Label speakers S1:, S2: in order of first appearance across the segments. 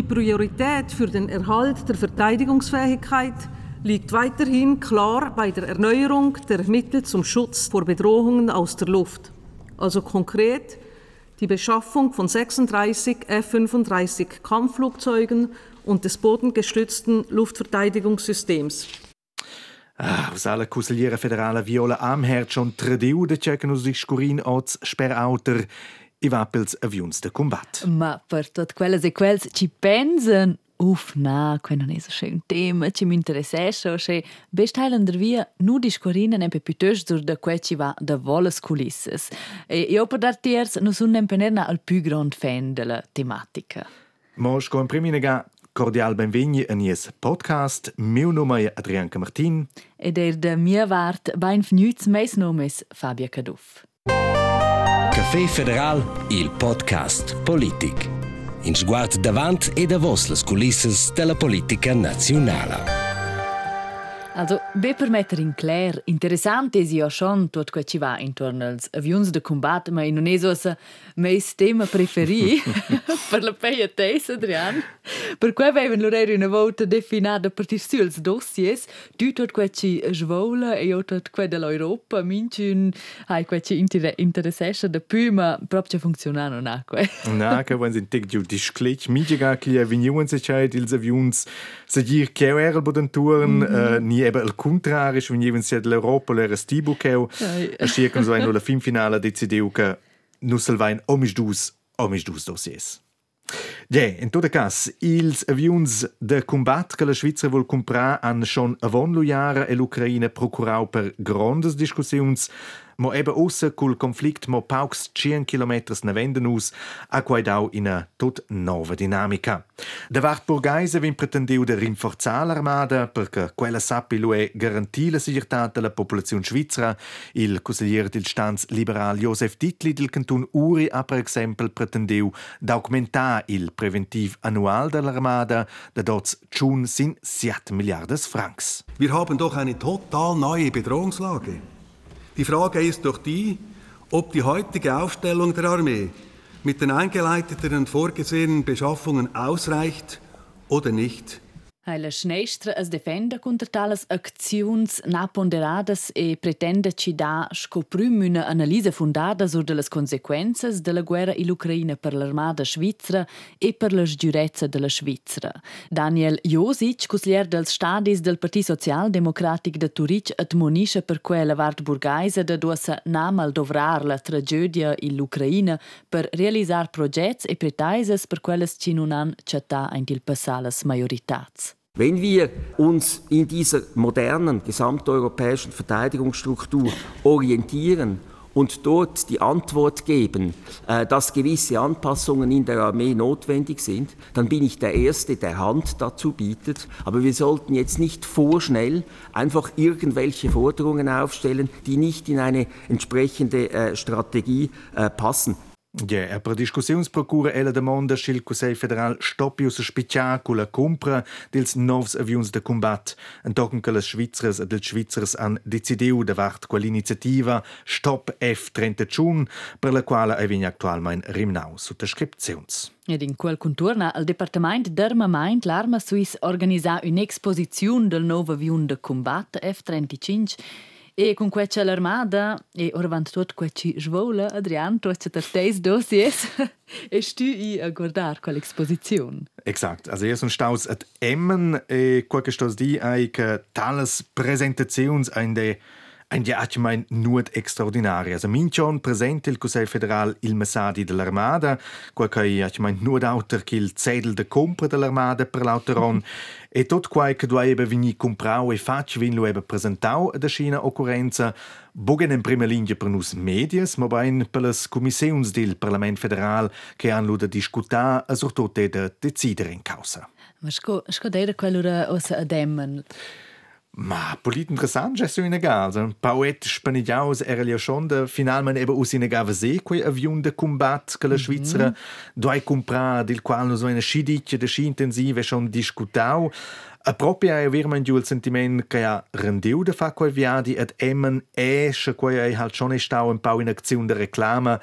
S1: Die Priorität für den Erhalt der Verteidigungsfähigkeit liegt weiterhin klar bei der Erneuerung der Mittel zum Schutz vor Bedrohungen aus der Luft. Also konkret die Beschaffung von 36 F-35 Kampfflugzeugen und des bodengestützten Luftverteidigungssystems.
S2: Ah, aus alla Consigliera federale Viola Amherd schon tradiu de cecken us discurin oz sperauter i va pels avions de combat.
S3: Ma per tot quelles e quels ci pensen Uff, na, quel non è so schön tema, ci mi interessa, che best der via nu discorrina nempe piuttosto sur da quel ci va da voles culisses. E io per dar tiers non sun nempe nerna al più grand fan della tematica.
S2: Mos con primi nega cordial benvegni a nies podcast. Meu nome è Adrianca Martin.
S3: Ed er da mia vart bain fnuts meis nomes Fabia Caduff.
S4: Café Federal, il podcast Politik. in sguard davant e davos las culisses della politica nazionale.
S3: Also, be per metter in clair, interessant è ja schon tot quel ci va intorno als avions de combat, ma in non è so meis tema preferi per la peia teis, Adrian. Per cui avevan loro una volta definita per tir suls dossiers, tu tot quel ci svola e io tot quel dell'Europa, mincin hai quel ci interessessa da più, ma proprio funziona non ha quel.
S2: Na, che wenn sin tek giu disclech, mica che avveniuan se c'è ils avions, se dir che era bodenturen, mm -hmm. uh, ni eben al contrario, wenn jemand si dell'Europa l'era stibu che a circa so in la fin finale decidiu che nu selvain omis dus, omis dus dossiers. Ja, in tot cas, ils avions de combat que la Svizra vol comprar han schon avon lo jara e l'Ucraina procurau per grandes discussions mo eben aussen col conflict mo paucs 100 km ne venden us, a guaidau in a tot nova dinamica. Da vart Borgheise vin pretendiu de rinforzar l'armada perché quella sappi è garantì la sicurtà della popolazione svizzera. Il consigliere del stanz liberal Josef Dittli del canton Uri ha per esempio pretendiu d'augmentar il preventiv annual dell'armada da dort schon sind 7 Milliarden Francs.
S5: Wir haben doch eine total neue Bedrohungslage. Die Frage ist doch die, ob die heutige Aufstellung der Armee mit den eingeleiteten und vorgesehenen Beschaffungen ausreicht oder nicht.
S3: La snestra es defenda contra talas acziuns na ponderadas e pretende ci da scoprüm una analisa fundada sur de las consequenzas de la guerra in Ucraina per l'armada svizzera e per la giurezza de la Svizzera. Daniel Josic, consigliere dels stadis del Partit Social Democratic de Turic, admonisce per quella vart burgaisa de duosa namal dovrar la tragedia in l'Ucraina per realisar progetts e pretaises per quelles ci non han chatta in il passalas majoritats.
S6: Wenn wir uns in dieser modernen gesamteuropäischen Verteidigungsstruktur orientieren und dort die Antwort geben, äh, dass gewisse Anpassungen in der Armee notwendig sind, dann bin ich der Erste, der Hand dazu bietet. Aber wir sollten jetzt nicht vorschnell einfach irgendwelche Forderungen aufstellen, die nicht in eine entsprechende äh, Strategie äh, passen.
S2: E per discussiuns procura ella demanda sch'il Cussegl federal stoppi ussa spicciar cu la compra dels novs avions de combat. En tochen che las Schweizers e dels Schweizers han decidiu davart quell'iniziativa Stop F-31 per la quale ei vigna actualmein rimnau sottoscripziuns.
S3: Ed in quel contorna il Departement d'Armament l'Arma Suisse organisa un'exposizione del nuovo avion de combat F-35 E con questa l'armada, e ora tutto questo svola, Adrian, tu hai teis dossiers, e stu i a guardar quell'esposizione.
S2: Exakt. Also erst un staus at Emmen, e qualche stos di ai che tales presentazions ein de ich mein nur extraordinario. Also Minchon presente il Consiglio federal il messadi dell'armada, quel che ich mein nur d'auter che il cedel de compra dell'armada per l'autoron e tot quai che dua ebe vini comprau e fac vin lo ebe presentau da China occurrenza bogen in prima linea per nus medias, ma bain per las commissiuns del Parlament federal che han lo da discutar e surtot da decidere in causa.
S3: Ma sco, sco deira quell'ora osa ademmen?
S2: Ma polit interessant è su inegal. Also, Pauet spanigiaus era ja schon de finalment eben us inegava se quei avion de combat che la. Svizzera mm -hmm. doi comprar del qual no so una scidiccia de sci intensive schon discutau. A propria è veramente giù il sentiment che ha rendiu de fa quel viadi ed emmen esce quei hai halt schon stau un pau in azione de reclama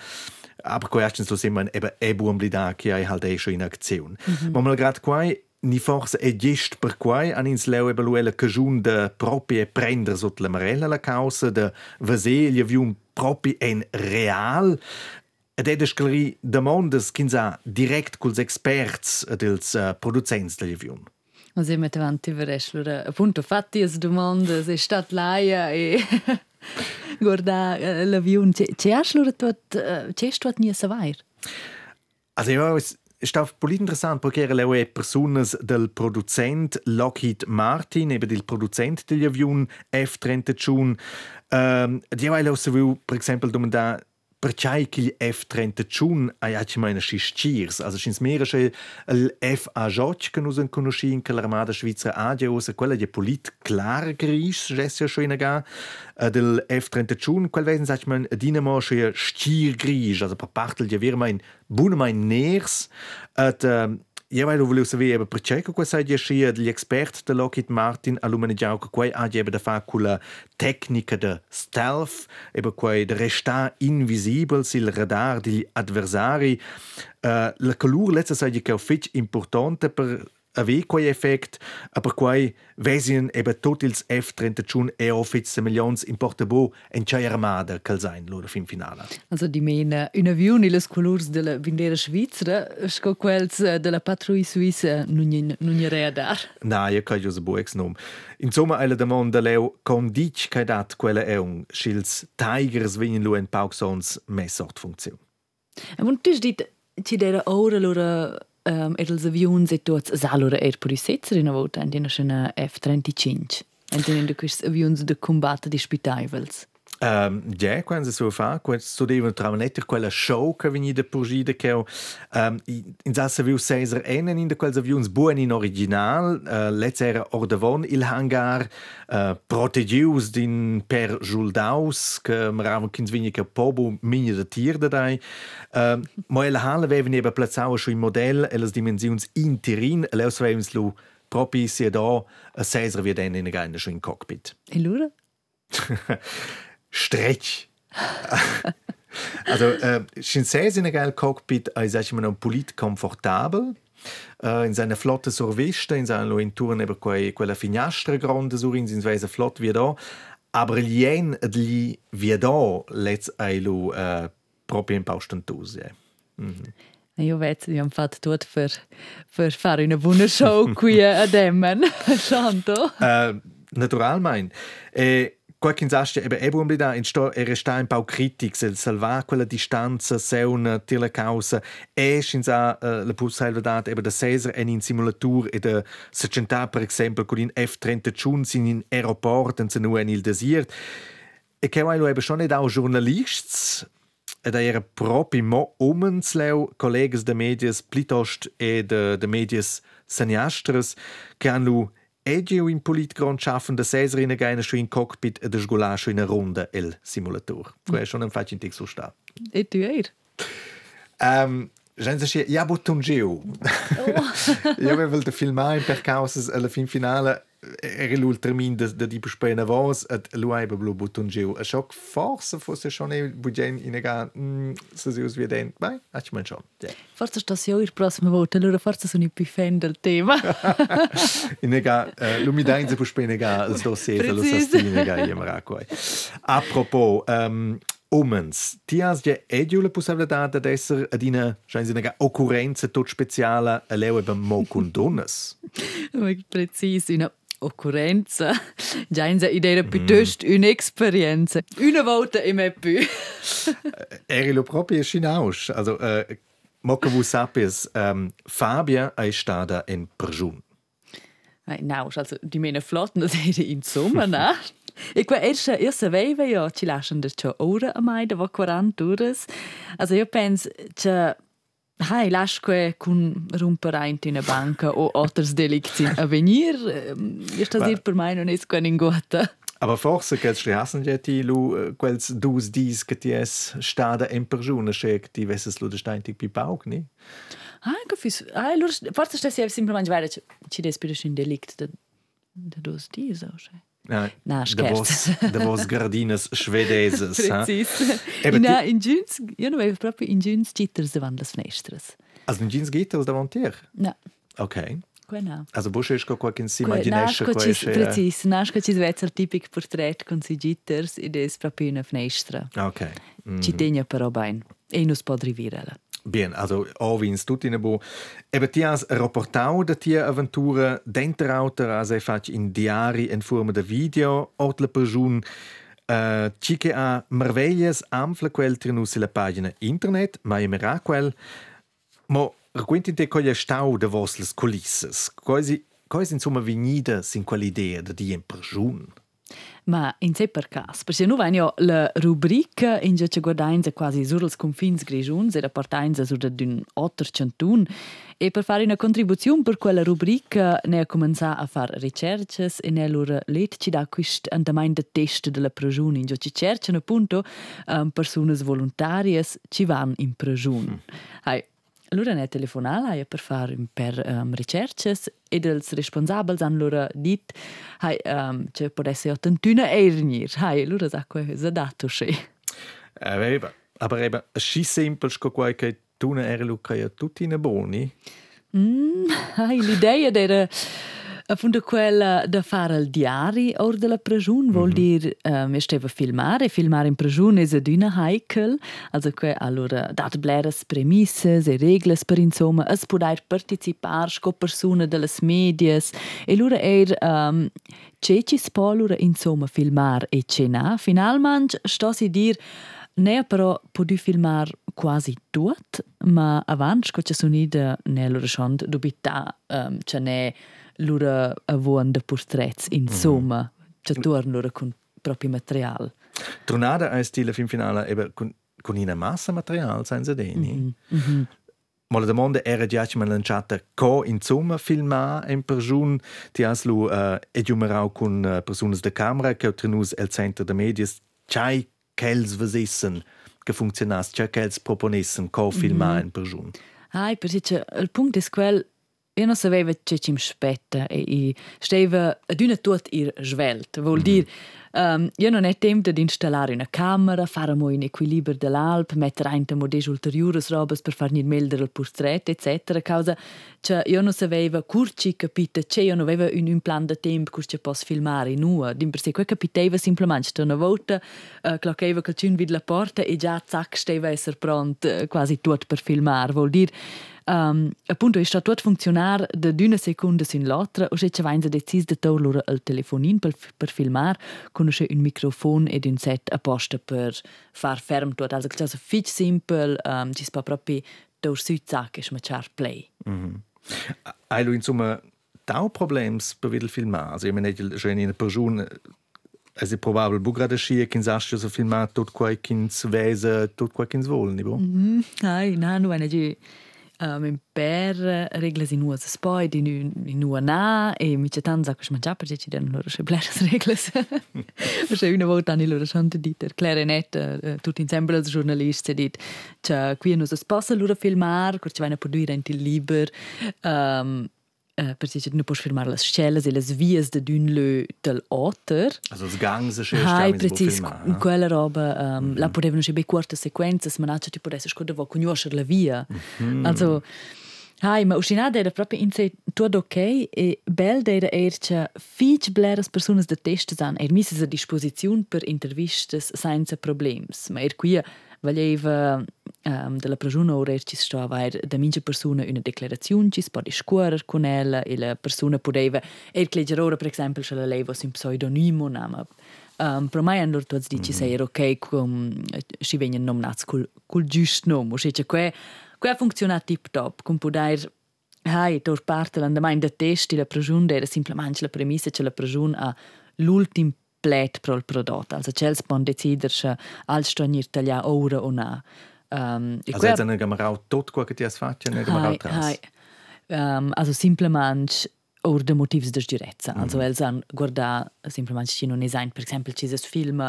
S2: aber questo lo sembra eben è buon blida che hai halt è schon in azione. Mm-hmm. Ma mal grad qua ni forse è gest per quai an ins leu eba luela cajun de proprie prender sotto la marella la causa de vaselia vi un propi en real ed è descleri demandas kinsa direct culs experts dels uh, producents del avion.
S3: Ma se mette avanti per allora appunto fatti as domandas è stat laia e guarda uh, l'avion c'è allora tot c'è stat nie savair.
S2: Also ja, es ist auch politisch interessant, perché le auch Personen del Produzent Lockheed Martin, eben del Produzent degli avioni F-31, ähm, die haben auch, per esempio, da perché che gli F-31 hanno meine schistiers. Also sind mehr schon il F-A-Jotch che noi conosciamo che l'armata svizzera ha già usa quella di polit klar gris, ja schon in ga del F-31, quel wesen sagt man dinamo schon stier gris, also per parte di avere mein buon mein ners, et io volevo sapere perché questa è scia degli esperti di Lockheed Martin all'umanità che qua ha da fare con la tecnica di stealth, e qua di restare invisibile sul radar degli avversari. Uh, la calura, letzte è che è importante per quei effect, aber quei vesien eben tot ils F-31 e offiz milions in Portabo en c'è armada cal sein loro fin finale.
S3: Also di mena un avion e les colors della bandera svizzera sco quels eh, della patrouille suisse non non rea dar.
S2: Na, io ca jo bo ex nom. Insomma, alla domanda leu con dic ca dat quella è un schils tigers vegn lu en pauxons messort funzion.
S3: Und du dit ci dera ora loro um, er els avions e tots salura er per setzer in a volta in dina schöne F-35 en tenen questi avions de combatte di spitaivels.
S2: Um, ja, quando si fa, quando studiamo tra l'altro quella show che veniva da Purgida che um, in sassa viu Caesar Ennen in quels avions buoni in original, uh, let's era ordavon il hangar uh, protegius din per Juldaus che maravan kins vini che pobo mini da tier da dai. Uh, ma la hala veven eben plazzau schon im Modell e las dimensions interin, leus vevens lu propi sia da a Caesar wie den in der schon in Cockpit.
S3: E lura?
S2: Stretch. also, äh, Shinsei in einem Cockpit ist immer noch polit komfortabel. Äh, in seiner flotte Sorvista, in seiner Lointuren eben quei, quella finestra grande sur in sin flott wie da. Aber lien di wie da let's ailu äh, proprio in paustantus. Ja.
S3: Mhm. Io vedo che abbiamo fatto tutto per, per fare una buona show qui a Demmen, Santo.
S2: Äh, natural mein. E, Qualche sasce eben eben um da in sto era sta un po' critic se salvar quella distanza se una tira causa e in sa uh, la possibilità eben da Caesar en in simulatur e da se centa per esempio con in F30 sin in aeroport en se nu en il desert e che mai lo eben schon nicht auch journalists ed era proprio mo umenslau collegas de medias plitost e de, de medias saniastres che hanno Egio in politgron schaffen gaina schon in cockpit e de sgola schon in a ronda el simulator. È schon un facin tic so sta.
S3: E tu eir?
S2: Um, Gens si ja button geo. Io avevo il filmare per causa alla fin finale era l'ultramin de, de di bespena vos et lu aiba blu button geo. A schock forse fosse schon e bugen in ega mm, se si us wie den. Bai, ach man schon. Yeah.
S3: Forse sta si ir prossima volta, allora forse sono più fan del tema.
S2: in ega uh, lu mi dai se bespena ega il dossier lo sostine ega iemara coi. Apropos um, Omens, ti has ja edio la possibilità di essere ad una, una occorrenza tot speciale a leu e mo con donnes?
S3: Precis, una occorrenza. Già in idea piuttosto mm. un'esperienza. Una volta e me più.
S2: Eri lo proprio scinaus. Also, äh, mo che vu sappias, ähm, Fabia è stata in prigione.
S3: Nein, also die meine Flotten, das hätte in Sommer, ne? E qua erste, io sapevo, io ci lasciano da ciò ora a mai, da 40 ore. Also io penso, che Hai, che con romperà in una banca o altri delitti a venire. Io sto a dire per me non è in gota.
S2: Aber forse che ci hassen ja ti lu quels dus dis che ti es stada in persona che ti vesses lu de steintig pi pauk, ni?
S3: Ah, che fis. Ah, lur forse sta si semplicemente vero ci des per un delict de de dus dis o che. Na, scherzo.
S2: Da vos gardines schwedeses.
S3: Precis.
S2: Eben,
S3: In, Giuns, io non avevo proprio in Giuns gitters davanti alle finestre.
S2: Also in jeans gitters davantier?
S3: No,
S2: Ok.
S3: no.
S2: Also busch es co qualche si
S3: Que-
S2: imaginesce
S3: nasco
S2: esce...
S3: precis, nasco ci svezza il tipico portrait con si gitters ed è proprio una finestra.
S2: Ok.
S3: Ci tegna però bene. E non si può rivirare.
S2: Bien, also auch wie tut in bo. Eben ti has rapportau de tia avventura denter auter as e fac in diari in forma de video ot la persun uh, ci che ha merveglias amfla quel trinu sulla pagina internet, ma e mera quel Mo racconti te coglia stau de vostras colisses. Quasi quasi insomma venida sin quell'idea de di in persun.
S3: Ma in sé per caso, perché noi abbiamo la rubrica in cui ci guardiamo quasi sui confini grigioni e rapportiamo su un altro cantone e per fare una contribuzione per quella rubrica ne ha cominciato a fare ricerche e ne allora let ci dà di test della prigione in cui ci cercano appunto um, persone volontarie ci vanno in prigione. Hai Lura ne telefonala e per far per um, ricerches ed els responsabels han lura dit hai um, che podesse ottantuna ernir hai lura sa quo zadato sche
S2: aveva eh, aber eba schi simple sco quai che tuna erlu che tutti ne boni
S3: mm, hai l'idea d'era appunto quella da fare il diari or della prigione vuol dire um, io stavo a filmare filmare in prigione è una heikel also que allora dat bleres premisses e regles per insomma es poter partecipare con persone delle medias e allora er um, c'è ci spolura insomma filmare e cena. Finalmente sto si dir Ne però potu filmar quasi tot, ma avanti che ci sono ne loro schond dubita um, ne loro avon de portrets insomma, che torn loro con proprio material.
S2: Tronada als stile film finale eben con, con una massa material senza deni. Ma la domanda era già che man lanciata co insomma filmar in persun ti has lu uh, edumerau con uh, personas de camera che trenus el centro de medias chai kels vesessen che funzionas chai kels proponessen co filmar in persun.
S3: Ai, perché che il punto è quel io non sapevo che ci mi spetta e i stava ad una tot ir svelt, vuol dire um, io non è tempo di installare una camera, fare in equilibrio dell'alp, mettere in modelle ulteriori robes per farmi meglio il portrait, eccetera, causa. Che io non sapevo curci capite che io non avevo un, un plan di tempo che ci posso filmare nu, di per sé quel capiteva semplicemente una volta uh, claccava che c'è un la porta e già zac stava essere pronto uh, quasi tutto per filmare, vuol dire Um, appunto, è stato tutto funzionare da una seconda in l'altra, se ci avevano deciso di togliere il telefonino per, per filmare, con un microfono ed un set apposta per far ferm tutto. Also, è fic simple, um, ci si può proprio togliere su zac e smaciare play.
S2: Hai lu insomma tau problems per videl filmar. Also, ich meine, schon in einer Person es è probabile bu grada scia che insascio a filmar tot quai kins vese, tot quai kins vol, ni bo?
S3: Mm, ai, na, nu è giù. Um, in per reglas in uas. Spoi di in, in ua na e mi c'è tanto che mangia perché ci danno loro blers reglas perché una volta hanno loro sante dit erkläre net uh, tutti insieme als giornalisti dit che qui non si sposta loro filmar che ci vanno a produrre in il liber um, Uh, perché non puoi filmare le scelle e le vie di un del autor.
S2: Also das Gang se sche
S3: Hai, precis, quella roba um, mm -hmm. la potevano scegliere corte sequenze, ma non ti potessi scoprire conoscere la via. Mm -hmm. Also, hai, ma uscinada era proprio in sé tutto ok e bel era er che fich bleras personas de testa san er misses a disposizione per intervistas senza problems. Ma er qui valeva um, della prigione ora er ci stava er da mince persona una declarazione ci si può discutere con ella e la persona poteva er clegere ora per esempio se la leva sin pseudonimo nama Um, per me hanno tutti mm -hmm. sei ok com, si vengono nominati col, col giusto nome cioè que que funziona tip top con poter hai tor parte l'andamento da testi la prigione era semplicemente la premissa che la prigione ha l'ultimo plet pro il prodotto also c'è il spon decider se al stranier taglia ora o na um, e
S2: Also jetzt eine Gamerau tot quai che ti has fatto, Gamerau
S3: Hai,
S2: tras.
S3: hai. Um, also simplemente or de motivs de giurezza. Mm. Also els han guarda simplemente ci non esain, per esempio ci es film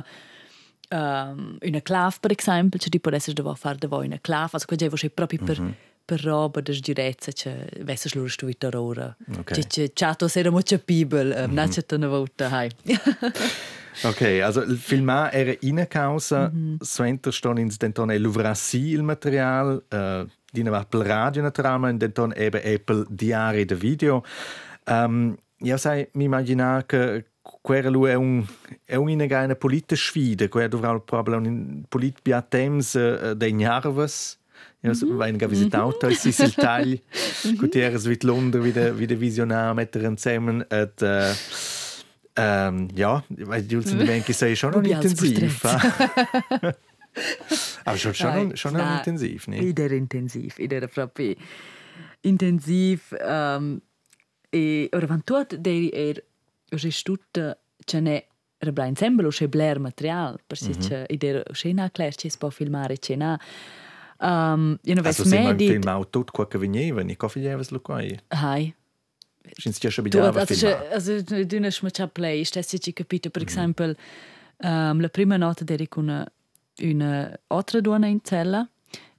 S3: um, una clav per esempio, ci ti può essere devo fare devo una clav, also quel c'è proprio per per roba des direzza che vesse loro stu vita ora. Che che chato sera mo che pibel, um, na che tana volta hai.
S2: Ok, also il film era in causa, mm -hmm. suenter ston ins denton e luvrasi il material, uh, dina va pel radio naturalmente, denton eben Apple diari de video. Um, io sai, mi immagina che quella lui è un è una politische sfida, quella dovrà proprio un polit bia temps uh, dei nervos. Ja, so, mm -hmm. visitato mm -hmm. ist il tagli, Gutierrez vit Londra wieder wieder visionar metter zusammen et uh, um, ja, weil die Julsen denke sei schon noch intensiv. Aber schon schon schon noch intensiv, ne?
S3: Idea intensiv, idea proprio intensiv um, e ora van tot dei er Už stutta ce ne Rebla ensemble o che bler material, perché mm -hmm. idea scena clash ci si può filmare cena. Um, non
S2: also,
S3: vedo
S2: medit. Also filmato tutto quello che veniva, ni cosa gli lo qua.
S3: Hai.
S2: Sin si ci abitava
S3: a filmare. Also du ne schmeccia play, stessi ci capito per esempio mm -hmm. um, la prima nota eri con una, una altra donna in cella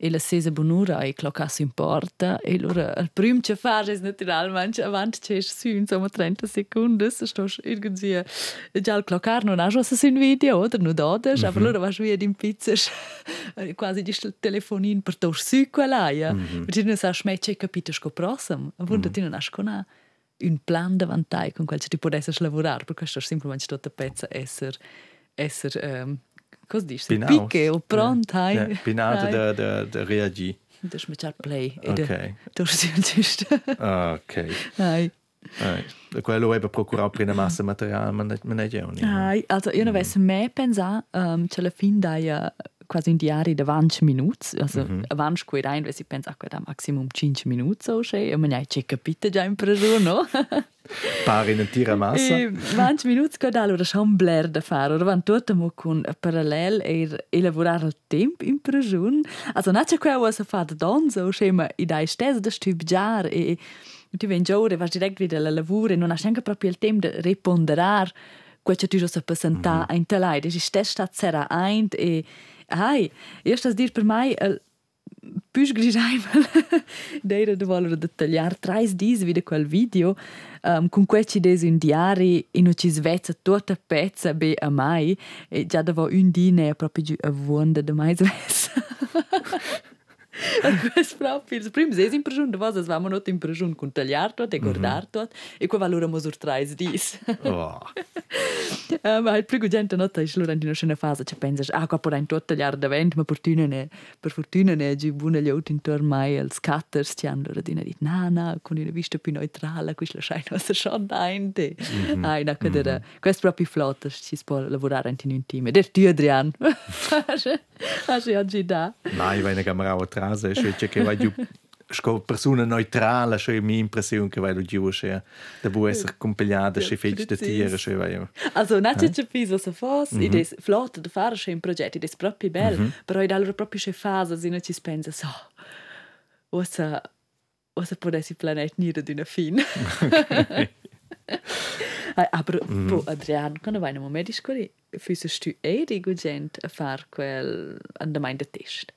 S3: e la sesa bonura e clocas in porta e allora il primo che fa è naturalmente avanti c'è su insomma 30 secondi sto irgendwie già il clocar non ha già su un video oder non doda mm -hmm. aber allora vas via in pizza quasi di il telefonin per tor su quella ja mm -hmm. perché non sa smecce capito sco prossimo a volte mm -hmm. ti non has con un plan davanti con quel che ti potessi lavorare perché sto semplicemente tutta pezza essere essere um, Cosa dici?
S2: Pinaus.
S3: Picche o pronto, hai?
S2: Ja, Pinauta da, da, da reagi.
S3: Das mit der Play.
S2: Ok.
S3: Du siehst
S2: Ok.
S3: Hai.
S2: Hai. Quello è per procurare prima massa materiale, ma non è già un
S3: Hai. Also, io non avessi mai pensato um, che alla fine dai quasi in diari da 20 minuti, also mm -hmm. avanti qui rein, wenn ich pensa che da maximum 5 minuti so c'è, e mi hai capito già in preso, no?
S2: Pare in tira massa.
S3: E 20 minuti che da allora un bler da fare, ora van tutto mo con parallel e elaborare il tempo in preso. Also non c'è quello che fa da don so c'è, ma i dai stessi da studiare e tu vieni già ora, vai direct wieder alla lavoro e non hai neanche proprio il tempo di riponderare quel che tu già sai presentare mm -hmm. in telai. Das ist stess stat sera ein e Ai, dir per mai el più grisaimel deira de voler dettagliar trais dis wieder quel video um, con quel ci des un diari in o ci svezza tutta pezza be a mai e già davo un dine proprio giù a vonda de mai svezza Quest proprio, il primo sei in pregiun, davos es vamo not in con tagliar tot e guardar tot e qua valora mosur trais dis.
S2: Oh.
S3: Ma il primo gente not è lura in una fase che pensas, ah, qua porai tot tagliar davent, ma fortuna ne, per fortuna ne gi buona liot intorno mai als cutters ti hanno ora dina dit, na, na, con una vista più neutrale, quis la schein was schon dainte. Ai, na, cadera, quest proprio flotta, ci può lavorare in un team. Der tu, Adrian. Du oggi da?
S2: Nein, wenn ich camera atrás, cioè che vai giù sco persona neutrale, cioè mi impressione che vai giù, cioè può essere compigliata, cioè fece da tiere, cioè vai.
S3: Also, non c'è più se fosse, mm -hmm. ed è flotta da fare cioè un progetto, ed è proprio bello, -hmm. però è allora proprio c'è fase, se non ci pensa, so, ossa, ossa potessi pianeta nire di una fine. Aber, mm -hmm. Adrian, quando vai in un momento di Füßest du eh die gente a far quel andamai de test?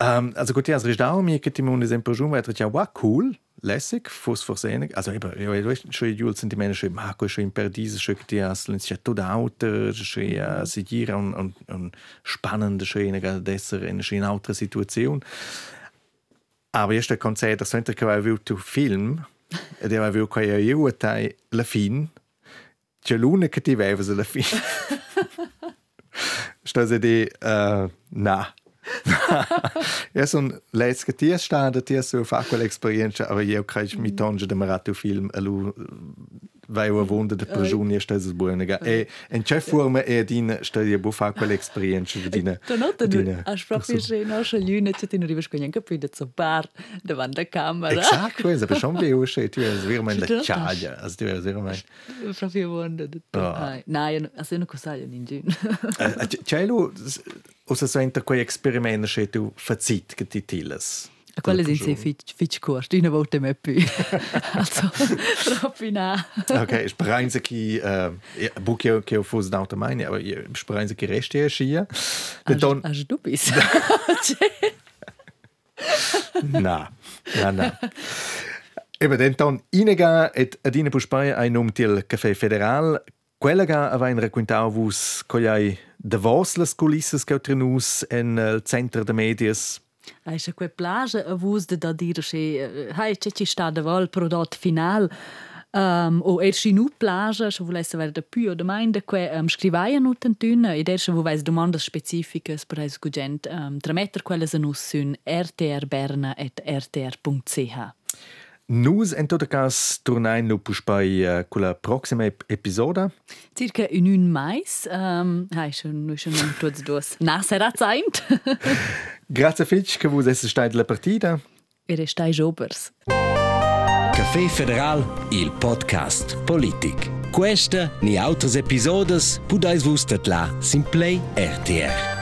S2: Um, also gut, also ist auch mir geht im esempio schon weiter ja war cool, lässig, fuss versehen. Also eben, ja, du weißt, schon Jul sind die Menschen Marco schon in Paradies, schon die ist ja tot Auto, schon ja seguire und und und spannende schon in besser in eine altra Situation. Aber erst der Konzert, das sollte kein Video Film, der war wirklich ja io tai la fin c'è l'una che ti veva alla fine. Sto a dire, uh, na. Io sono letto che ti è stato, ti è su fa quell'esperienza, ma io credo mi tonge da marato film e lui vai a wunda de persone e stai sbuonega. E in che forma è din stai a bufa quell'esperienza di dina.
S3: Tu nota du hast proprio schön no schon lüne zu den rivers können capito so bar davanti alla camera.
S2: Esatto, questo per schon veo che tu è veramente la ciaglia, also tu è veramente.
S3: Proprio wonder. Nein, also non cosa in giù.
S2: C'è lo o se sente quei esperimenti che tu fazit che ti tilas.
S3: Quelle sind sehr fitch, fitch kurz. Die wollte mehr più. also, troppo na.
S2: ok, speranza che uh, buche che ho fosse d'auto mai, aber speranza che resti a scia.
S3: Don... As du bist.
S2: na, na, na. Eben, dann inega et adina puspai ein um til Café Federal. Quella ga avain raccontau vus cogliai de vos las culisses che trenus en il centro de medias.
S3: Hai quei plage a vus de da dire che hai c'è ci sta de vol prodotto final. Um, o er si nu plage, se volesse avere da più o domande, que um, scrivaia nu tantuna, ed er se volesse domande specificas per es gugent, um, trametter quelles a sun rtrberna et rtr.ch.
S2: Nus en tot cas tornain nu puspai uh, con la prossima ep episoda.
S3: Circa in un mais, um, hai schon nu schon un tuts dos. Na sarà zaint.
S2: Grazie fitch che vos esse stai la partida.
S3: E restai jobers.
S4: Café Federal, il podcast politic. Questa ni autres episodes pudais vus tatla sin Play RTR.